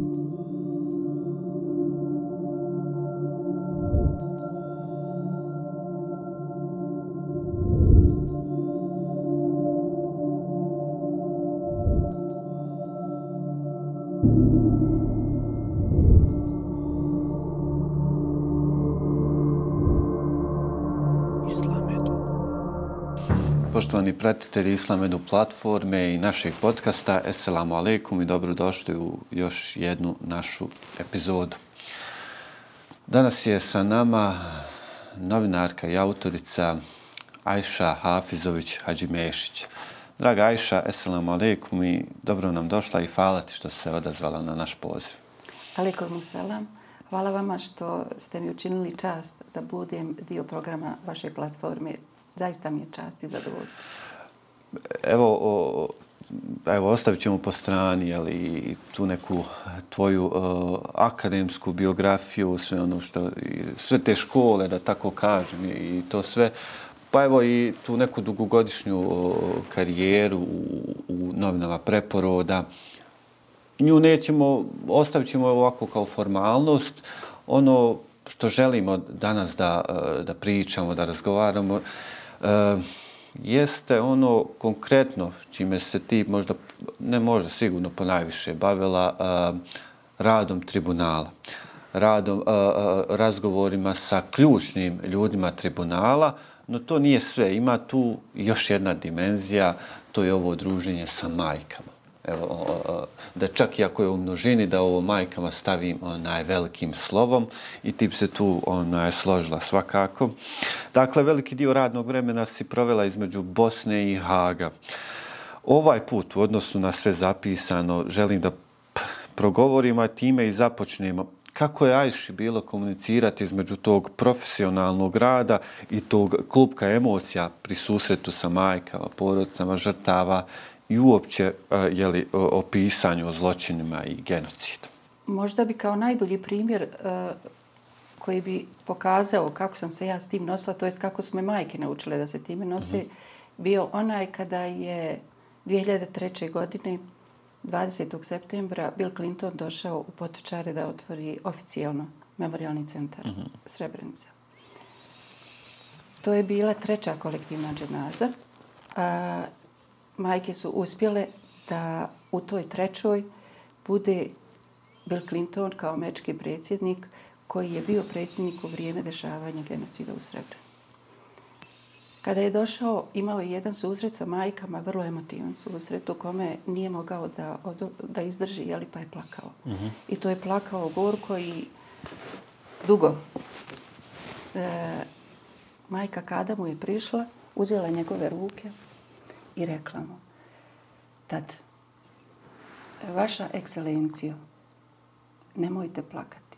Thank you. Poštovani pratitelji Islamedu platforme i našeg podcasta, Esselamu alaikum i dobrodošli u još jednu našu epizodu. Danas je sa nama novinarka i autorica Ajša Hafizović Hadžimešić. Draga Ajša, Esselamu alaikum i dobro nam došla i hvala ti što se odazvala na naš poziv. Alaikum selam. Hvala vama što ste mi učinili čast da budem dio programa vaše platforme zaista mi je čast i zadovoljstvo. Evo, o, evo ostavit ćemo po strani ali, tu neku tvoju uh, akademsku biografiju, sve ono što, sve te škole, da tako kažem, i to sve. Pa evo i tu neku dugogodišnju uh, karijeru u, u novinama preporoda. Nju nećemo, ostavit ćemo ovako kao formalnost. Ono što želimo danas da, e, da pričamo, da razgovaramo, uh, Eh, jeste ono konkretno čime se ti možda, ne možda sigurno ponajviše bavila eh, radom tribunala radom, eh, razgovorima sa ključnim ljudima tribunala, no to nije sve. Ima tu još jedna dimenzija, to je ovo druženje sa majkama evo, da čak i ako je u množini, da ovo majkama stavim onaj velikim slovom i tip se tu onaj složila svakako. Dakle, veliki dio radnog vremena si provela između Bosne i Haga. Ovaj put, u odnosu na sve zapisano, želim da progovorimo time i započnemo kako je Ajši bilo komunicirati između tog profesionalnog rada i tog klupka emocija pri susretu sa majkama, porodcama, žrtava i uopće je li, o pisanju o zločinima i genocidu? Možda bi kao najbolji primjer koji bi pokazao kako sam se ja s tim nosila, to je kako su me majke naučile da se time nose, mm -hmm. bio onaj kada je 2003. godine 20. septembra Bill Clinton došao u Potočare da otvori oficijalno memorialni centar mm -hmm. Srebrenica. To je bila treća kolektivna dženaza. A, majke su uspjele da u toj trećoj bude Bill Clinton kao američki predsjednik koji je bio predsjednik u vrijeme dešavanja genocida u Srebrenici. Kada je došao, imao je jedan susret sa majkama, vrlo emotivan susret u kome nije mogao da, da izdrži, jeli, pa je plakao. Uh mhm. -huh. I to je plakao gorko i dugo. E, majka kada mu je prišla, uzela njegove ruke, i rekla mu, tad, vaša ekscelencijo, nemojte plakati.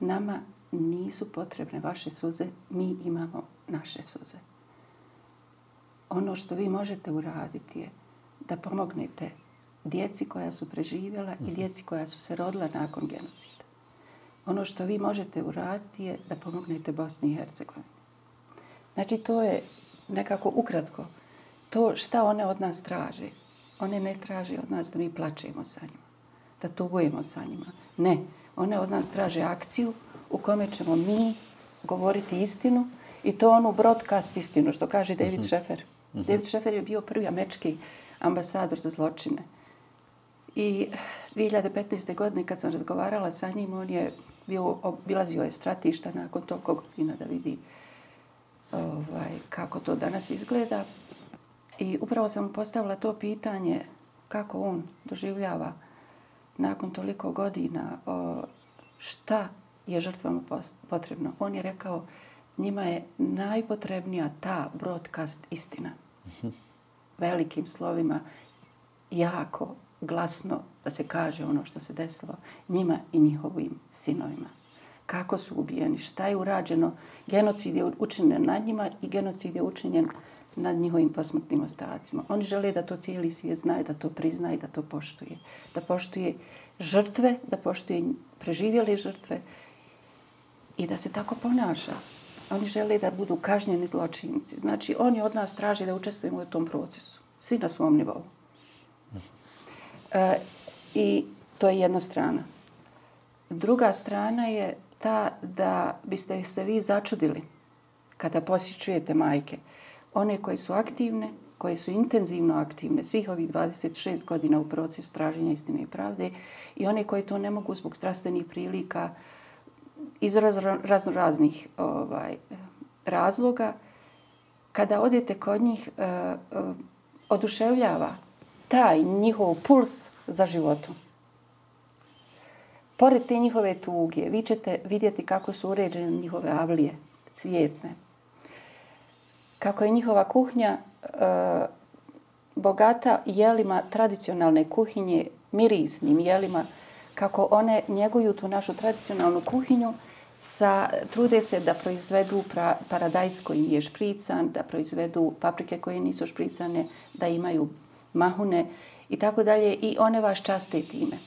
Nama nisu potrebne vaše suze, mi imamo naše suze. Ono što vi možete uraditi je da pomognete djeci koja su preživjela i mhm. djeci koja su se rodila nakon genocida. Ono što vi možete uraditi je da pomognete Bosni i Hercegovini. Znači, to je nekako ukratko to šta one od nas traže. One ne traže od nas da mi plačemo sa njima, da tugujemo sa njima. Ne, one od nas traže akciju u kome ćemo mi govoriti istinu i to onu broadcast istinu, što kaže David uh mhm. -huh. Šefer. Uh. -huh. David Šefer je bio prvi američki ambasador za zločine. I 2015. godine kad sam razgovarala sa njim, on je bio, obilazio je stratišta nakon toliko godina da vidi ovaj, kako to danas izgleda. I upravo sam postavila to pitanje kako on doživljava nakon toliko godina o, šta je žrtvama potrebno. On je rekao njima je najpotrebnija ta broadcast istina. Velikim slovima, jako glasno da se kaže ono što se desilo njima i njihovim sinovima. Kako su ubijeni, šta je urađeno, genocid je učinjen nad njima i genocid je učinjen nad njihovim posmrtnim ostacima. Oni žele da to cijeli svijet zna da to prizna i da to poštuje. Da poštuje žrtve, da poštuje preživjele žrtve i da se tako ponaša. Oni žele da budu kažnjeni zločinci. Znači, oni od nas traže da učestvujemo u tom procesu. Svi na svom nivou. E, I to je jedna strana. druga strana je ta da biste se vi začudili kada posjećujete majke. One koje su aktivne, koje su intenzivno aktivne svih ovih 26 godina u procesu traženja istine i pravde i one koje to ne mogu zbog strastvenih prilika iz razno raznih ovaj, razloga, kada odete kod njih, e, e, oduševljava taj njihov puls za životom. Pored te njihove tuge, vi ćete vidjeti kako su uređene njihove avlije, cvjetne, Kako je njihova kuhnja e, bogata jelima tradicionalne kuhinje, mirisnim jelima, kako one njeguju tu našu tradicionalnu kuhinju, sa, trude se da proizvedu pra, paradajs koji nije šprican, da proizvedu paprike koje nisu špricane, da imaju mahune i tako dalje. I one vas časte time.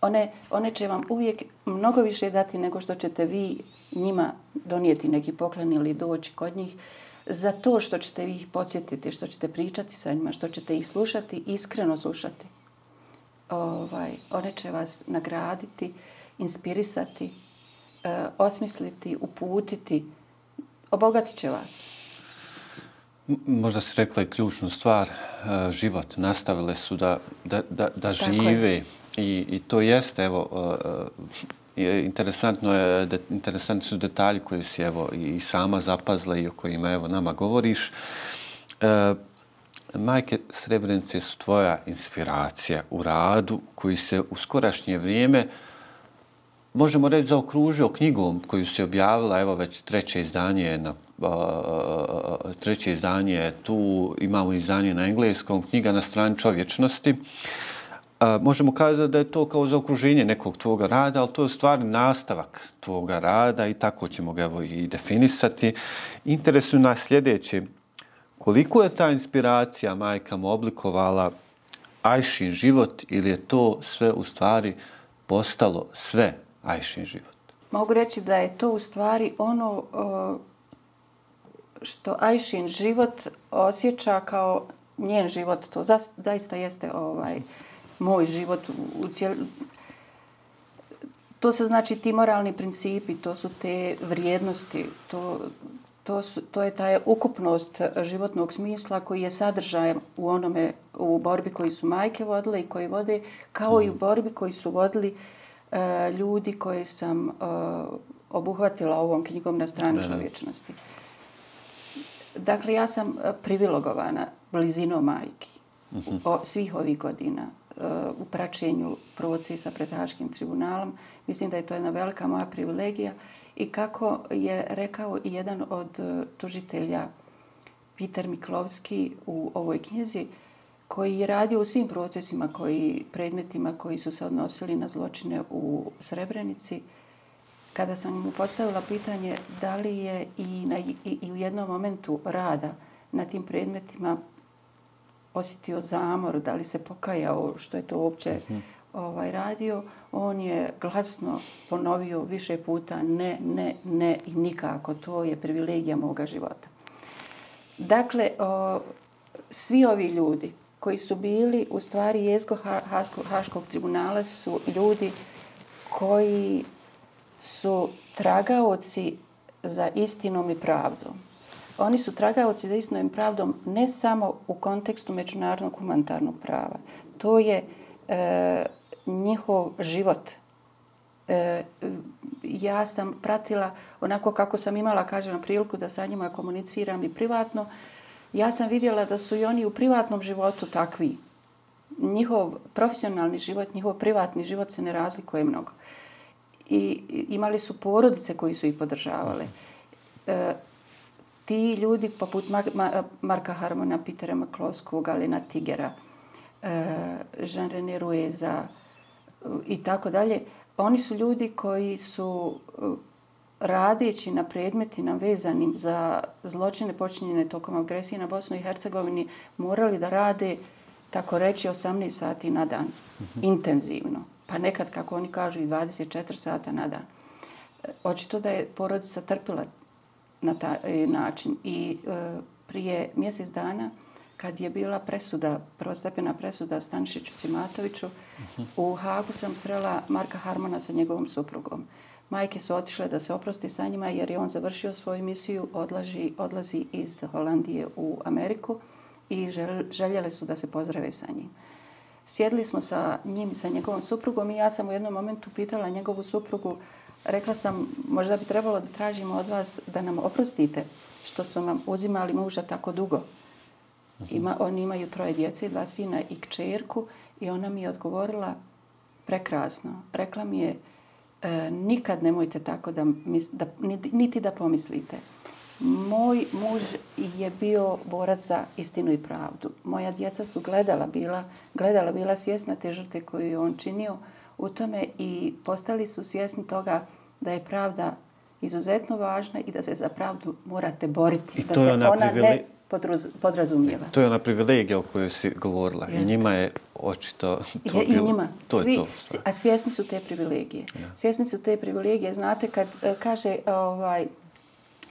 One, one će vam uvijek mnogo više dati nego što ćete vi njima donijeti neki poklon ili doći kod njih za to što ćete vi ih podsjetiti, što ćete pričati sa njima, što ćete ih slušati, iskreno slušati. Ovaj, one će vas nagraditi, inspirisati, e, osmisliti, uputiti, obogatit će vas. Možda si rekla i ključnu stvar, e, život. Nastavile su da, da, da, da žive I, I to jeste, evo, je, interesantno je, de, interesantni su detalji koji si, evo, i sama zapazla i o kojima, evo, nama govoriš. E, majke Srebrenice su tvoja inspiracija u radu koji se u skorašnje vrijeme možemo reći zaokružio knjigom koju se objavila, evo već treće izdanje na treće izdanje tu imamo izdanje na engleskom knjiga na strani čovječnosti A, možemo kazati da je to kao zaokruženje nekog tvoga rada, ali to je stvarni nastavak tvoga rada i tako ćemo ga evo i definisati. Interesuju nas sljedeće. Koliko je ta inspiracija majkama oblikovala Ajšin život ili je to sve u stvari postalo sve Ajšin život? Mogu reći da je to u stvari ono što Ajšin život osjeća kao njen život. To zaista jeste ovaj, moj život u cijel... To su znači ti moralni principi, to su te vrijednosti, to, to, su, to je ta ukupnost životnog smisla koji je sadržaj u onome, u borbi koji su majke vodile i koji vode, kao i u mhm. borbi koji su vodili uh, ljudi koje sam uh, obuhvatila ovom knjigom na strani čovječnosti. Dakle, ja sam privilegovana blizinom majki uh mhm. -huh. o, svih ovih godina u praćenju procesa pred Haškim tribunalom. Mislim da je to jedna velika moja privilegija. I kako je rekao i jedan od e, tužitelja, Peter Miklovski, u ovoj knjizi, koji je radio u svim procesima, koji, predmetima koji su se odnosili na zločine u Srebrenici, kada sam mu postavila pitanje da li je i, na, i, i u jednom momentu rada na tim predmetima osjetio zamor, da li se pokajao što je to uopće mhm. ovaj, radio, on je glasno ponovio više puta ne, ne, ne i nikako. To je privilegija moga života. Dakle, o, svi ovi ljudi koji su bili u stvari jezgo Haškog, Haškog tribunala su ljudi koji su tragaoci za istinom i pravdom oni su tragaoci za istinom pravdom ne samo u kontekstu međunarodnog humanitarnog prava. To je e, njihov život. E, ja sam pratila onako kako sam imala, kažem, na priliku da sa njima komuniciram i privatno. Ja sam vidjela da su i oni u privatnom životu takvi. Njihov profesionalni život, njihov privatni život se ne razlikuje mnogo. I imali su porodice koji su ih podržavale. E, ti ljudi poput Marka Harmona, Petera Maklovskog, Alina Tigera, e, Jean René Rueza i tako dalje, oni su ljudi koji su e, radeći na predmetima vezanim za zločine počinjene tokom agresije na Bosnu i Hercegovini morali da rade tako reći 18 sati na dan, mm -hmm. intenzivno. Pa nekad, kako oni kažu, i 24 sata na dan. E, očito da je porodica trpila na taj e, način. I e, prije mjesec dana kad je bila presuda, prvostepena presuda Stanišiću Cimatoviću, u Hagu sam srela Marka Harmona sa njegovom suprugom. Majke su otišle da se oprosti sa njima jer je on završio svoju misiju, odlaži, odlazi iz Holandije u Ameriku i željele su da se pozdrave sa njim. Sjedli smo sa njim, sa njegovom suprugom i ja sam u jednom momentu pitala njegovu suprugu, rekla sam, možda bi trebalo da tražimo od vas da nam oprostite što smo vam uzimali muža tako dugo. Ima, oni imaju troje djece, dva sina i kćerku i ona mi je odgovorila prekrasno. Rekla mi je, e, nikad nemojte tako da, mis, da, niti da pomislite. Moj muž je bio borac za istinu i pravdu. Moja djeca su gledala bila, gledala bila svjesna te žrte koju je on činio u tome i postali su svjesni toga da je pravda izuzetno važna i da se za pravdu morate boriti. I da to se ona, ona privile... ne podraz, podrazumijeva. To je ona privilegija o kojoj si govorila. Jeste. I njima je očito to je, bilo. I njima. To Svi, je to. A svjesni su te privilegije. Ja. Svjesni su te privilegije. Znate, kad uh, kaže ovaj,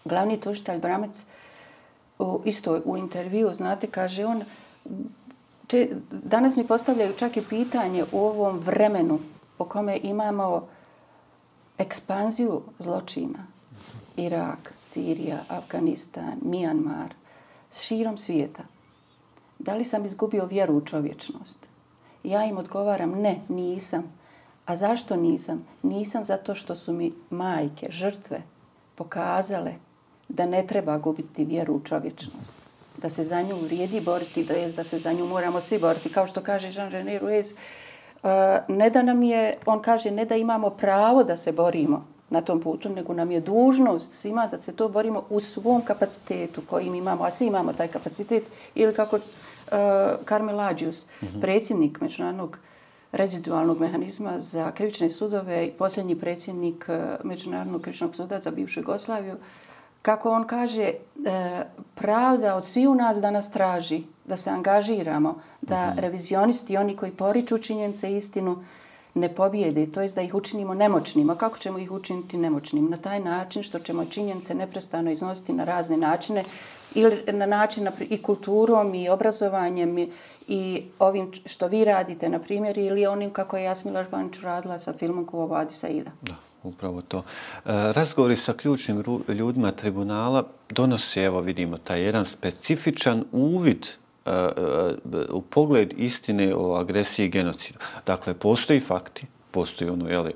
glavni tužitelj Bramec u, isto u intervju, znate, kaže on, če, danas mi postavljaju čak i pitanje u ovom vremenu po kome imamo ekspanziju zločina. Irak, Sirija, Afganistan, Mijanmar, širom svijeta. Da li sam izgubio vjeru u čovječnost? Ja im odgovaram, ne, nisam. A zašto nisam? Nisam zato što su mi majke, žrtve, pokazale da ne treba gubiti vjeru u čovječnost. Da se za nju vrijedi boriti, da, je, da se za nju moramo svi boriti. Kao što kaže Jean-René Ruiz, ne da nam je, on kaže, ne da imamo pravo da se borimo na tom putu, nego nam je dužnost svima da se to borimo u svom kapacitetu kojim imamo, a svi imamo taj kapacitet, ili kako uh, Carmel Agius, mm -hmm. predsjednik međunarodnog rezidualnog mehanizma za krivične sudove i posljednji predsjednik Međunarodnog krivičnog suda za bivšu Jugoslaviju, kako on kaže, e, pravda od svi u nas danas traži da se angažiramo, da -hmm. revizionisti, oni koji poriču činjence istinu, ne pobijede, to je da ih učinimo nemoćnim. A kako ćemo ih učiniti nemoćnim? Na taj način što ćemo činjence neprestano iznositi na razne načine ili na način i kulturom i obrazovanjem i, i ovim što vi radite, na primjer, ili onim kako je Jasmila Žbanić radila sa filmom Kuvo Vadi Saida. Da upravo to. E, razgovori sa ključnim ljudima tribunala donose, evo vidimo, taj jedan specifičan uvid e, e, u pogled istine o agresiji i genocidu. Dakle, postoji fakti, postoji ono jeli,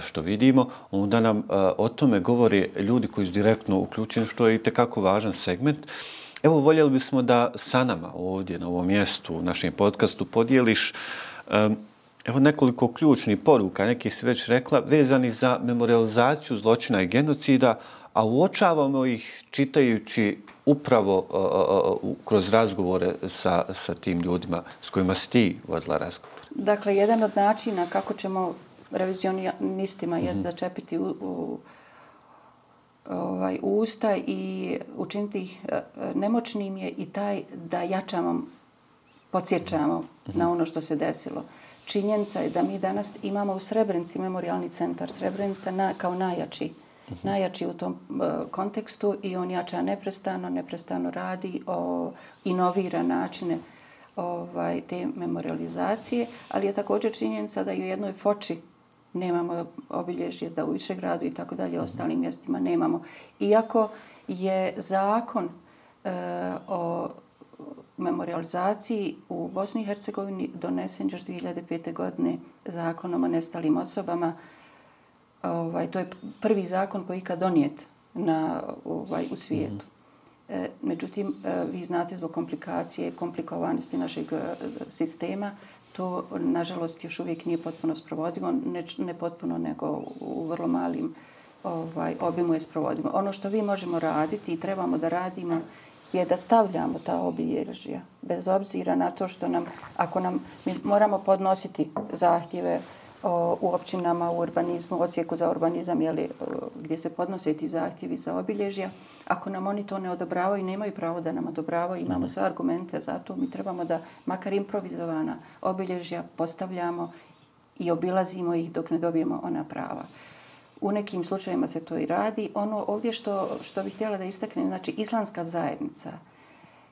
što vidimo, onda nam o tome govori ljudi koji su direktno uključeni, što je i tekako važan segment. Evo, voljeli bismo da sa nama ovdje na ovom mjestu, u našem podcastu, podijeliš Evo nekoliko ključnih poruka, neki se već rekla, vezani za memorializaciju zločina i genocida, a uočavamo ih čitajući upravo uh, uh, kroz razgovore sa, sa tim ljudima s kojima si ti vodila razgovor. Dakle, jedan od načina kako ćemo revizionistima mm -hmm. je začepiti u, u, ovaj, usta i učiniti ih nemoćnim je i taj da jačamo, podsjećamo mm -hmm. na ono što se desilo činjenica je da mi danas imamo u Srebrenici memorialni centar Srebrenica na, kao najjači, uh mhm. -huh. najjači u tom uh, kontekstu i on jača neprestano, neprestano radi, o, inovira načine ovaj, te memorializacije, ali je također činjenica da i u jednoj foči nemamo obilježje, da u Višegradu i tako dalje, mhm. -huh. ostalim mjestima nemamo. Iako je zakon uh, o memorializaciji u Bosni i Hercegovini donesen još 2005. godine zakonom o nestalim osobama. Ovaj, to je prvi zakon koji je ikad donijet na, ovaj, u svijetu. -hmm. e, međutim, e, vi znate zbog komplikacije, komplikovanosti našeg e, sistema, to nažalost još uvijek nije potpuno sprovodivo, ne, ne potpuno nego u vrlo malim ovaj, obimu je sprovodivo. Ono što vi možemo raditi i trebamo da radimo je da stavljamo ta obilježja, bez obzira na to što nam, ako nam, mi moramo podnositi zahtjeve o, u općinama, u urbanizmu, ocijeku za urbanizam, jeli, gdje se podnose ti zahtjevi za obilježja, ako nam oni to ne odobravaju, nemaju pravo da nam odobravaju, imamo mhm. sve argumente za to, mi trebamo da makar improvizovana obilježja postavljamo i obilazimo ih dok ne dobijemo ona prava. U nekim slučajima se to i radi. Ono ovdje što, što bih htjela da istaknem, znači islamska zajednica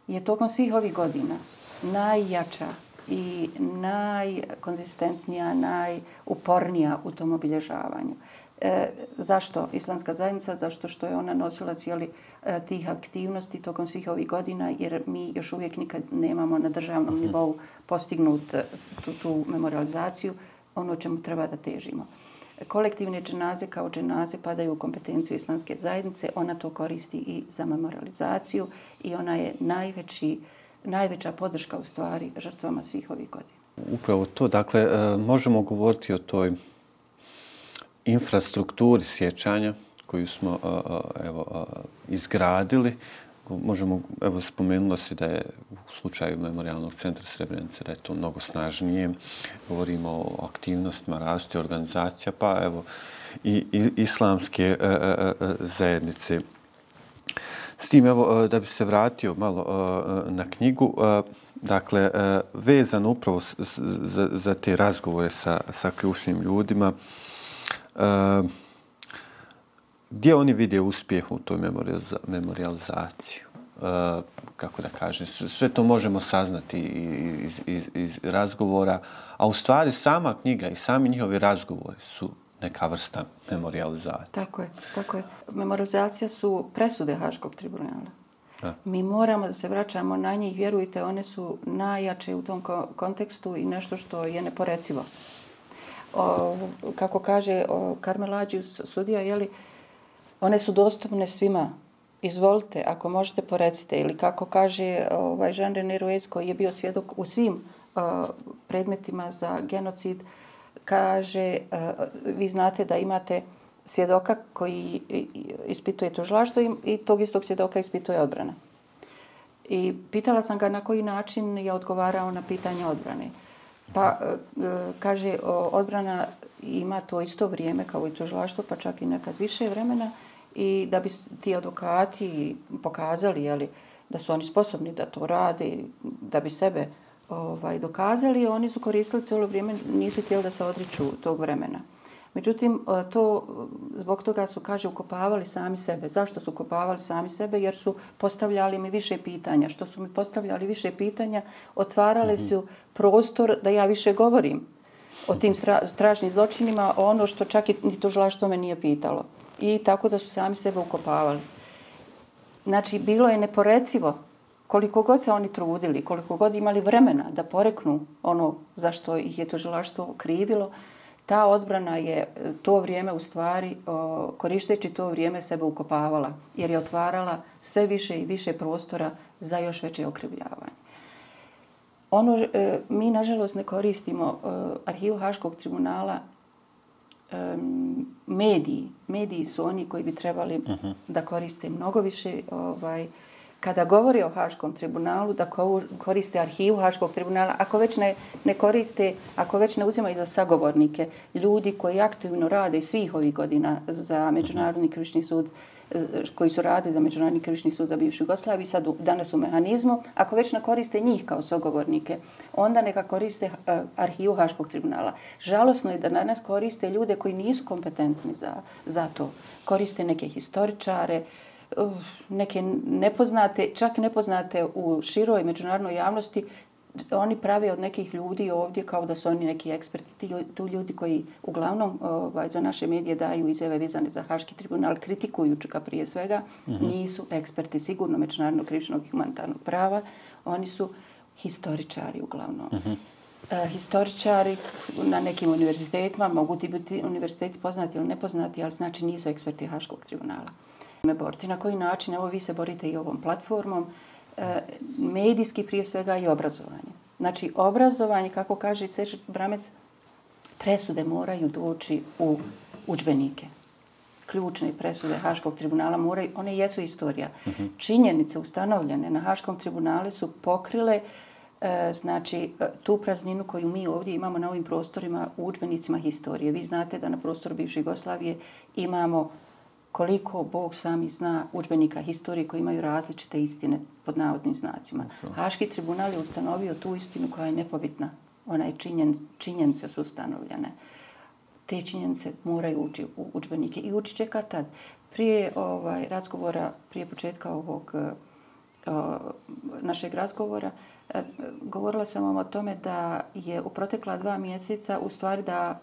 je tokom svih ovih godina najjača i najkonzistentnija, najupornija u tom obilježavanju. E, zašto islamska zajednica? Zašto što je ona nosila cijeli e, tih aktivnosti tokom svih ovih godina, jer mi još uvijek nikad nemamo na državnom mhm. nivou postignut e, tu, tu memorializaciju, ono čemu treba da težimo. Kolektivne dženaze kao dženaze padaju u kompetenciju islamske zajednice, ona to koristi i za memorializaciju i ona je najveći, najveća podrška u stvari žrtvama svih ovih godina. Upravo to, dakle, e, možemo govoriti o toj infrastrukturi sjećanja koju smo e, e, evo, izgradili. Možemo, evo, spomenula se da je u slučaju Memorialnog centra Srebrenice da je to mnogo snažnije. Govorimo o aktivnostima, različite organizacija, pa evo i, i islamske e, e, e, e zajednice. S tim, evo, e, da bi se vratio malo e, na knjigu, dakle, vezano upravo za, za te razgovore sa, sa ključnim ljudima, e, gdje oni vide uspjeh u toj memorializaciji? Uh, kako da kažem, sve to možemo saznati iz, iz, iz razgovora, a u stvari sama knjiga i sami njihovi razgovori su neka vrsta memorializacije. Tako je, tako je. Memorializacija su presude Haškog tribunala. Da. Mi moramo da se vraćamo na njih, vjerujte, one su najjače u tom kontekstu i nešto što je neporecivo o, kako kaže o Karmelađiju sudija, jeli, one su dostupne svima. Izvolite, ako možete, porecite. Ili kako kaže ovaj, Jean René Ruiz, koji je bio svjedok u svim uh, predmetima za genocid, kaže, uh, vi znate da imate svjedoka koji ispituje tužlaštvo i, i tog istog svjedoka ispituje odbrana. I pitala sam ga na koji način je odgovarao na pitanje odbrane. Pa, e, kaže, odbrana ima to isto vrijeme kao i tužilaštvo, pa čak i nekad više vremena i da bi ti advokati pokazali jeli, da su oni sposobni da to rade, da bi sebe ovaj, dokazali, oni su koristili cijelo vrijeme, nisu htjeli da se odriču tog vremena. Međutim, to zbog toga su, kaže, ukopavali sami sebe. Zašto su ukopavali sami sebe? Jer su postavljali mi više pitanja. Što su mi postavljali više pitanja, otvarale su prostor da ja više govorim o tim strašnim zločinima, ono što čak i to žlaštvo me nije pitalo. I tako da su sami sebe ukopavali. Znači, bilo je neporecivo koliko god se oni trudili, koliko god imali vremena da poreknu ono zašto ih je tužilaštvo krivilo, ta odbrana je to vrijeme u stvari, koristeći to vrijeme, sebe ukopavala, jer je otvarala sve više i više prostora za još veće okrivljavanje. Ono, e, mi, nažalost, ne koristimo e, arhivu Haškog tribunala mediji. Mediji su oni koji bi trebali uh mhm. -huh. da koriste mnogo više ovaj, kada govori o Haškom tribunalu, da koriste arhivu Haškog tribunala, ako već ne, ne koriste, ako već ne uzimaju za sagovornike ljudi koji aktivno rade svih ovih godina za Međunarodni krivični sud, koji su radi za Međunarodni krivični sud za bivšu Jugoslaviju, sad danas u mehanizmu, ako već ne koriste njih kao sogovornike, onda neka koriste uh, arhivu Haškog tribunala. Žalosno je da danas koriste ljude koji nisu kompetentni za, za to. Koriste neke historičare, uh, neke nepoznate, čak nepoznate u široj međunarodnoj javnosti, oni prave od nekih ljudi ovdje kao da su oni neki eksperti, ti ljudi, tu ljudi koji uglavnom ovaj, za naše medije daju izjave vizane za Haški tribunal, kritikujući ga prije svega, mm -hmm. nisu eksperti sigurno međunarodnog krivičnog i humanitarnog prava, oni su historičari uglavnom. Mm -hmm. E, historičari na nekim univerzitetima, mogu ti biti univerziteti poznati ili nepoznati, ali znači nisu eksperti Haškog tribunala me boriti. Na koji način? Evo vi se borite i ovom platformom. E, medijski prije svega i obrazovanje. Znači, obrazovanje, kako kaže Seč Bramec, presude moraju doći u učbenike. Ključne presude Haškog tribunala moraju, one jesu istorija. Uh mhm. -huh. Činjenice ustanovljene na Haškom tribunale su pokrile e, znači tu prazninu koju mi ovdje imamo na ovim prostorima u učbenicima historije. Vi znate da na prostoru bivše Jugoslavije imamo koliko Bog sami zna učbenika historije koji imaju različite istine pod navodnim znacima. Haški tribunal je ustanovio tu istinu koja je nepobitna. Ona je činjen, činjenice su ustanovljene. Te činjenice moraju ući u učbenike i ući će kad tad. Prije ovaj, razgovora, prije početka ovog našeg razgovora, e, govorila sam vam o tome da je u protekla dva mjeseca u stvari da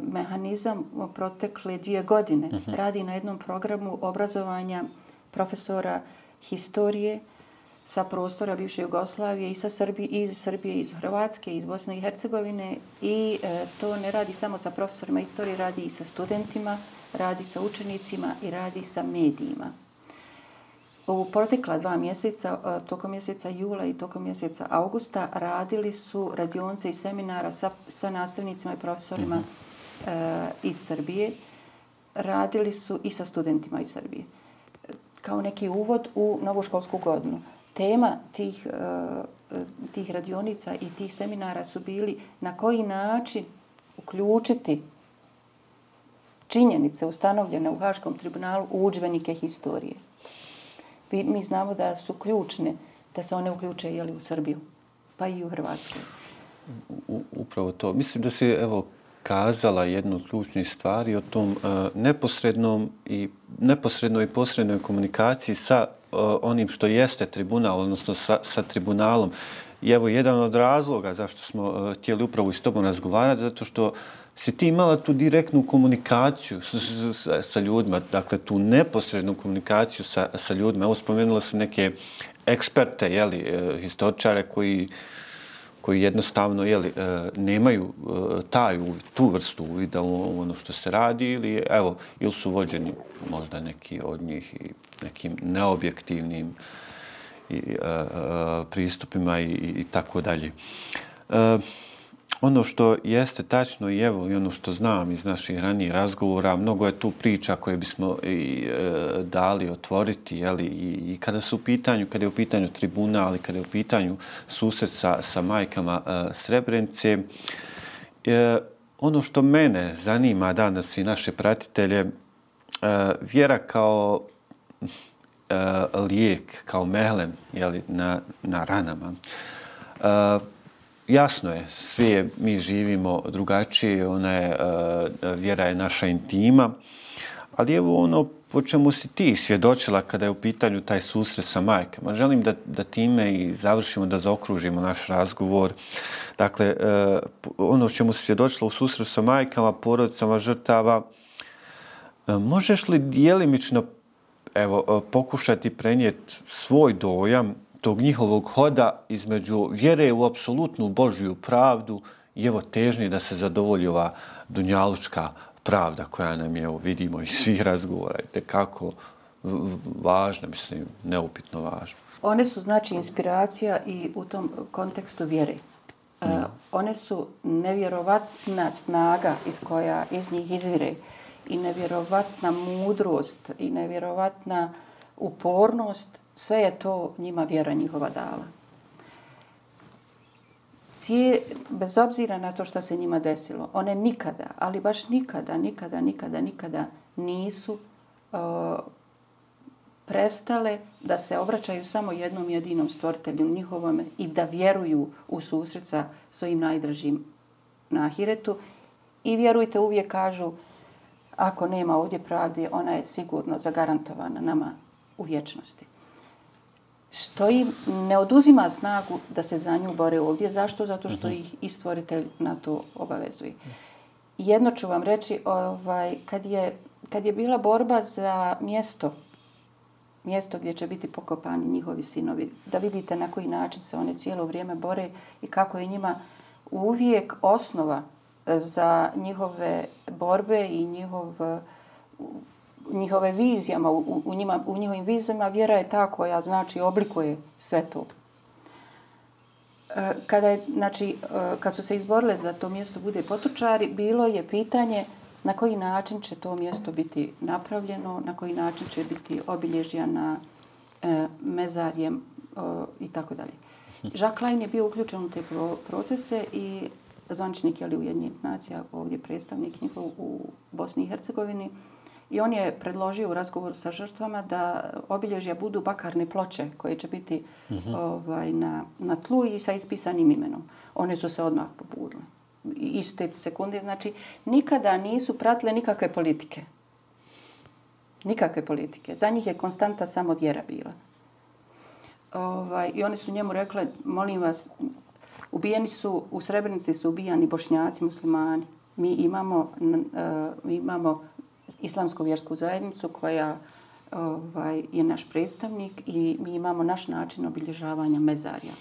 mehanizam protekle dvije godine uh mhm. -huh. radi na jednom programu obrazovanja profesora historije sa prostora bivše Jugoslavije i sa Srbije, iz Srbije, iz Hrvatske, iz Bosne i Hercegovine i e, to ne radi samo sa profesorima istorije, radi i sa studentima, radi sa učenicima i radi sa medijima. U protekla dva mjeseca, e, tokom mjeseca jula i tokom mjeseca augusta, radili su radionce i seminara sa, sa nastavnicima i profesorima e, iz Srbije. Radili su i sa studentima iz Srbije. Kao neki uvod u novu školsku godinu. Tema tih, e, tih radionica i tih seminara su bili na koji način uključiti činjenice ustanovljene u Haškom tribunalu u učbenike historije mi znamo da su ključne da se one uključe jeli, u Srbiju, pa i u Hrvatsku. U, upravo to. Mislim da se evo kazala jednu od ključnih stvari o tom uh, neposrednom i neposrednoj i posrednoj komunikaciji sa uh, onim što jeste tribunal, odnosno sa, sa tribunalom. I evo jedan od razloga zašto smo uh, htjeli upravo s tobom razgovarati, zato što uh, si ti imala tu direktnu komunikaciju sa, sa, sa ljudima, dakle tu neposrednu komunikaciju sa, sa ljudima. Evo spomenula sam neke eksperte, jeli, e, historičare koji, koji jednostavno jeli, e, nemaju e, taj taj, tu vrstu uvida u ono što se radi ili, evo, ili su vođeni možda neki od njih i nekim neobjektivnim i, a, a, pristupima i, i, i tako dalje. Uh, ono što jeste tačno i evo i ono što znam iz naših ranijih razgovora, mnogo je tu priča koje bismo i, e, dali otvoriti, jeli, i, i kada su u pitanju, kada je u pitanju tribuna, ali kada je u pitanju susret sa, sa majkama e, Srebrenice, e, ono što mene zanima danas i naše pratitelje, e, vjera kao e, lijek, kao mehlem jeli, na, na ranama. E, jasno je, svi je, mi živimo drugačije, ona je, e, vjera je naša intima, ali evo ono po čemu si ti svjedočila kada je u pitanju taj susret sa majkama. Želim da, da time i završimo, da zaokružimo naš razgovor. Dakle, e, ono čemu si svjedočila u susretu sa majkama, porodicama, žrtava, e, možeš li dijelimično evo, pokušati prenijeti svoj dojam tog njihovog hoda između vjere u apsolutnu Božju pravdu i evo težnje da se zadovolji ova dunjalučka pravda koja nam je, evo, vidimo iz svih razgovora, te kako važna, mislim, neupitno važna. One su, znači, inspiracija i u tom kontekstu vjere. Mm. Uh, one su nevjerovatna snaga iz koja iz njih izvire i nevjerovatna mudrost i nevjerovatna upornost sve je to njima vjera njihova dala. Cije, bez obzira na to što se njima desilo, one nikada, ali baš nikada, nikada, nikada, nikada nisu uh, prestale da se obraćaju samo jednom jedinom stvoritelju njihovom i da vjeruju u susret sa svojim najdražim na ahiretu. I vjerujte, uvijek kažu, ako nema ovdje pravde, ona je sigurno zagarantovana nama u vječnosti što im ne oduzima snagu da se za nju bore ovdje. Zašto? Zato što mhm. ih istvoritelj na to obavezuje. Jedno ću vam reći, ovaj, kad, je, kad je bila borba za mjesto, mjesto gdje će biti pokopani njihovi sinovi, da vidite na koji način se one cijelo vrijeme bore i kako je njima uvijek osnova za njihove borbe i njihov njihove vizijama, u, u, njima, u njihovim vizijama vjera je ta koja znači oblikuje sve to. E, kada je, znači, e, kad su se izborile da to mjesto bude potočari, bilo je pitanje na koji način će to mjesto biti napravljeno, na koji način će biti obilježja na e, mezarjem e, i tako dalje. Jacques Klein je bio uključen u te procese i zvančnik je li ujednjenih nacija, ovdje predstavnik njihov u Bosni i Hercegovini, I on je predložio u razgovoru sa žrtvama da obilježja budu bakarne ploče koje će biti uh mhm. -huh. ovaj, na, na tlu i sa ispisanim imenom. One su se odmah pobudile. Iste sekunde, znači nikada nisu pratile nikakve politike. Nikakve politike. Za njih je konstanta samo vjera bila. Ovaj, I oni su njemu rekli, molim vas, ubijeni su, u Srebrenici su ubijani bošnjaci, muslimani. Mi imamo, uh, imamo islamsku vjersku zajednicu koja ovaj, je naš predstavnik i mi imamo naš način obilježavanja mezarja.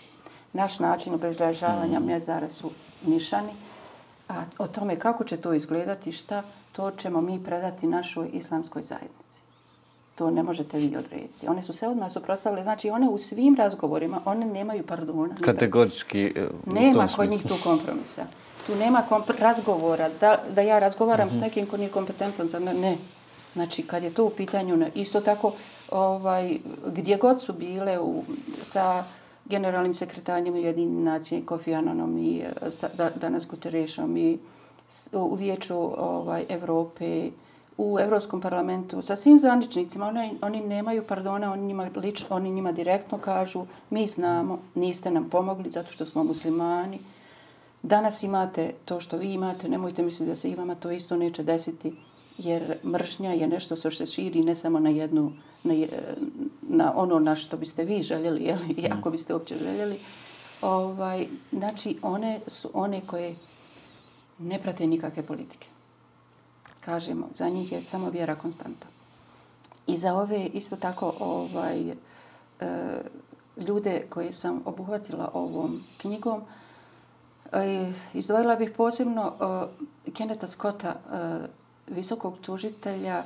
Naš način obilježavanja mm. mezara su nišani. A o tome kako će to izgledati, šta, to ćemo mi predati našoj islamskoj zajednici. To ne možete vi odrediti. One su se odmah suprostavile. Znači, one u svim razgovorima, one nemaju pardona. Kategorički e, Nema kod njih tu kompromisa. Tu nema razgovora. Da, da ja razgovaram uh -huh. s mhm. nekim ko nije kompetentan za ne. Znači, kad je to u pitanju, ne. isto tako, ovaj, gdje god su bile u, sa generalnim sekretarnjem Ujedinim nacije, Kofi Ananom i e, sa, da, danas Guterešom i u vijeću ovaj, Evrope, u Evropskom parlamentu, sa svim zvaničnicima, oni, oni nemaju pardona, oni njima, lič, oni njima direktno kažu, mi znamo, niste nam pomogli zato što smo muslimani. Danas imate to što vi imate, nemojte misliti da se i vama to isto neće desiti, jer mržnja je nešto što se širi ne samo na jednu, na, na ono na što biste vi željeli, jeli, mm. ako biste uopće željeli. Ovaj, znači, one su one koje ne prate nikakve politike kažemo, za njih je samo vjera konstanta. I za ove isto tako ovaj, e, ljude koje sam obuhvatila ovom knjigom, e, E, izdvojila bih posebno e, Keneta Scotta, e, visokog tužitelja,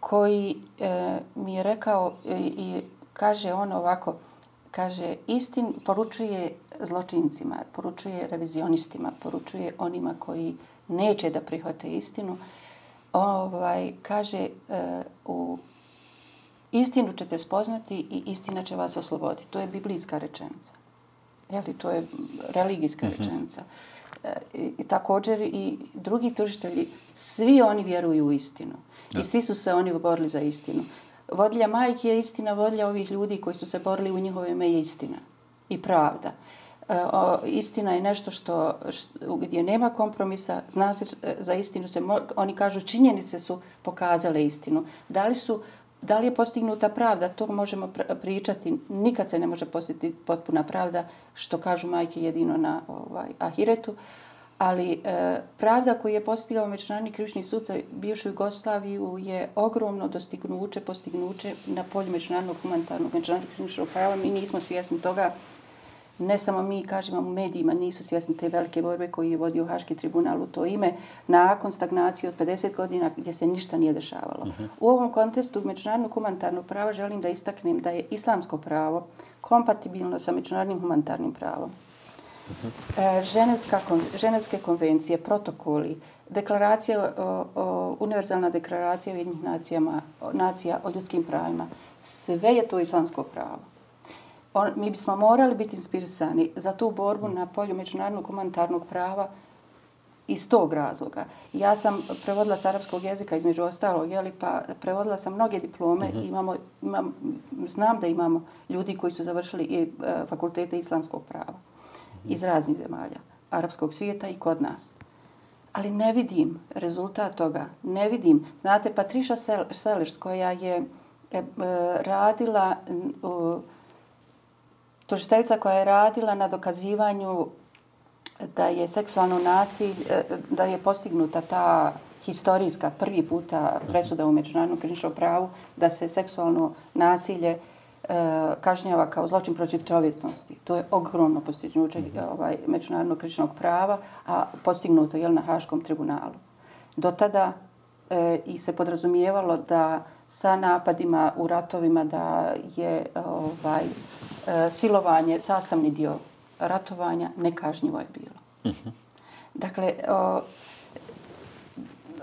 koji e, mi je rekao i, i kaže on ovako, kaže, istin poručuje zločincima, poručuje revizionistima, poručuje onima koji neće da prihvate istinu, ovaj, kaže uh, u istinu ćete spoznati i istina će vas osloboditi. To je biblijska rečenica. Jeli, to je religijska mhm. -huh. rečenica. E, I također i drugi tužitelji, svi oni vjeruju u istinu. Ja. I svi su se oni borili za istinu. Vodlja majke je istina, vodlja ovih ljudi koji su se borili u njihove ime je istina. I pravda. E, o, istina je nešto što, što gdje nema kompromisa, zna se e, za istinu se oni kažu činjenice su pokazale istinu. Da li su da li je postignuta pravda, to možemo pričati. Nikad se ne može postići potpuna pravda, što kažu majke jedino na ovaj ahiretu. Ali e, pravda koju je postigao Međunarodni krivični sud za bivšu Jugoslaviju je ogromno dostignuće, postignuće na polju međunarodnog humanitarnog međunarodnog krivičnog prava. Mi nismo svjesni toga ne samo mi, kažemo, u medijima nisu svjesni te velike borbe koji je vodio Haški tribunal u to ime, nakon stagnacije od 50 godina gdje se ništa nije dešavalo. Uh mhm. -huh. U ovom kontestu međunarodnog humanitarnog prava želim da istaknem da je islamsko pravo kompatibilno sa međunarodnim humanitarnim pravom. Uh -huh. e, Ženevska, Ženevske konvencije, protokoli, deklaracija, o, o, univerzalna deklaracija u jednih nacijama, nacija o ljudskim pravima, sve je to islamsko pravo on, mi bismo morali biti inspirisani za tu borbu na polju međunarodnog humanitarnog prava iz tog razloga. Ja sam prevodila s arapskog jezika između ostalog, jeli, pa prevodila sam mnoge diplome. Mm -hmm. imamo, imam, znam da imamo ljudi koji su završili i e, fakultete islamskog prava mm -hmm. iz raznih zemalja, arapskog svijeta i kod nas. Ali ne vidim rezultat toga. Ne vidim. Znate, Patriša Sellers koja je e, e, radila... E, tužiteljica koja je radila na dokazivanju da je seksualno nasilje, e, da je postignuta ta historijska prvi puta presuda u međunarodnom krivičnom pravu da se seksualno nasilje e, kažnjava kao zločin protiv čovjetnosti. To je ogromno postignuće e, ovaj, međunarodnog krivičnog prava, a postignuto je na Haškom tribunalu. Do tada e, i se podrazumijevalo da sa napadima u ratovima da je ovaj, E, silovanje sastavni dio ratovanja nekažnjivo je bilo. Uh mhm. -huh. Dakle, o,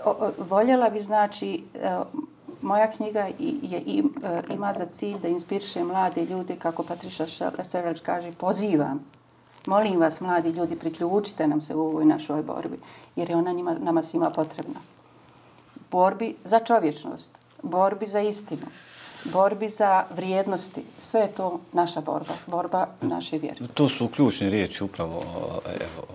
o, voljela bi znači o, moja knjiga je, je, e, ima za cilj da inspiriše mlade ljude, kako Patriša Seralić kaže, pozivam. Molim vas, mladi ljudi, priključite nam se u ovoj našoj borbi, jer je ona njima, nama svima potrebna. Borbi za čovječnost, borbi za istinu, borbi za vrijednosti. Sve je to naša borba, borba naše vjere. To su ključne riječi upravo evo,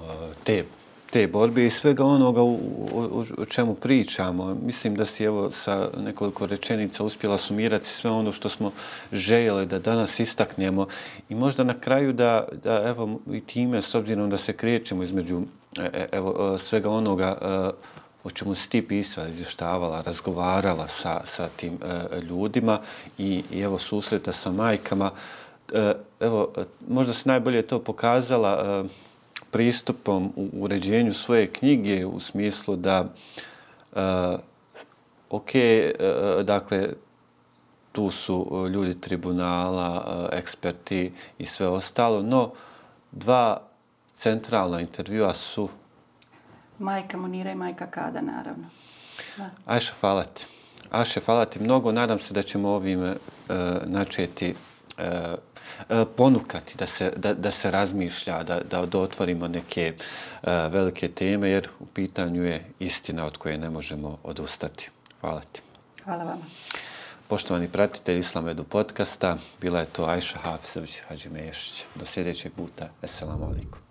te te borbe i svega onoga u, u, u čemu pričamo. Mislim da si evo sa nekoliko rečenica uspjela sumirati sve ono što smo željeli da danas istaknemo i možda na kraju da, da evo i time s obzirom da se krećemo između e, e, evo e, svega onoga o čemu si ti pisala, izvještavala, razgovarala sa, sa tim e, ljudima i, i evo susreta sa majkama. E, evo, e, možda se najbolje to pokazala e, pristupom u uređenju svoje knjige u smislu da e, ok, e, dakle, tu su e, ljudi tribunala, e, eksperti i sve ostalo, no dva centralna intervjua su... Majka Monira i majka Kada, naravno. Da. Ajša, hvala ti. Ajša, hvala ti mnogo. Nadam se da ćemo ovim uh, načeti uh, E, ponukati da se, da, da se razmišlja, da, da otvorimo neke uh, velike teme, jer u pitanju je istina od koje ne možemo odustati. Hvala ti. Hvala vama. Poštovani pratitelji Islamedu podcasta, bila je to Ajša Hafizović Hadži Meješić. Do sljedećeg puta. Assalamu alaikum.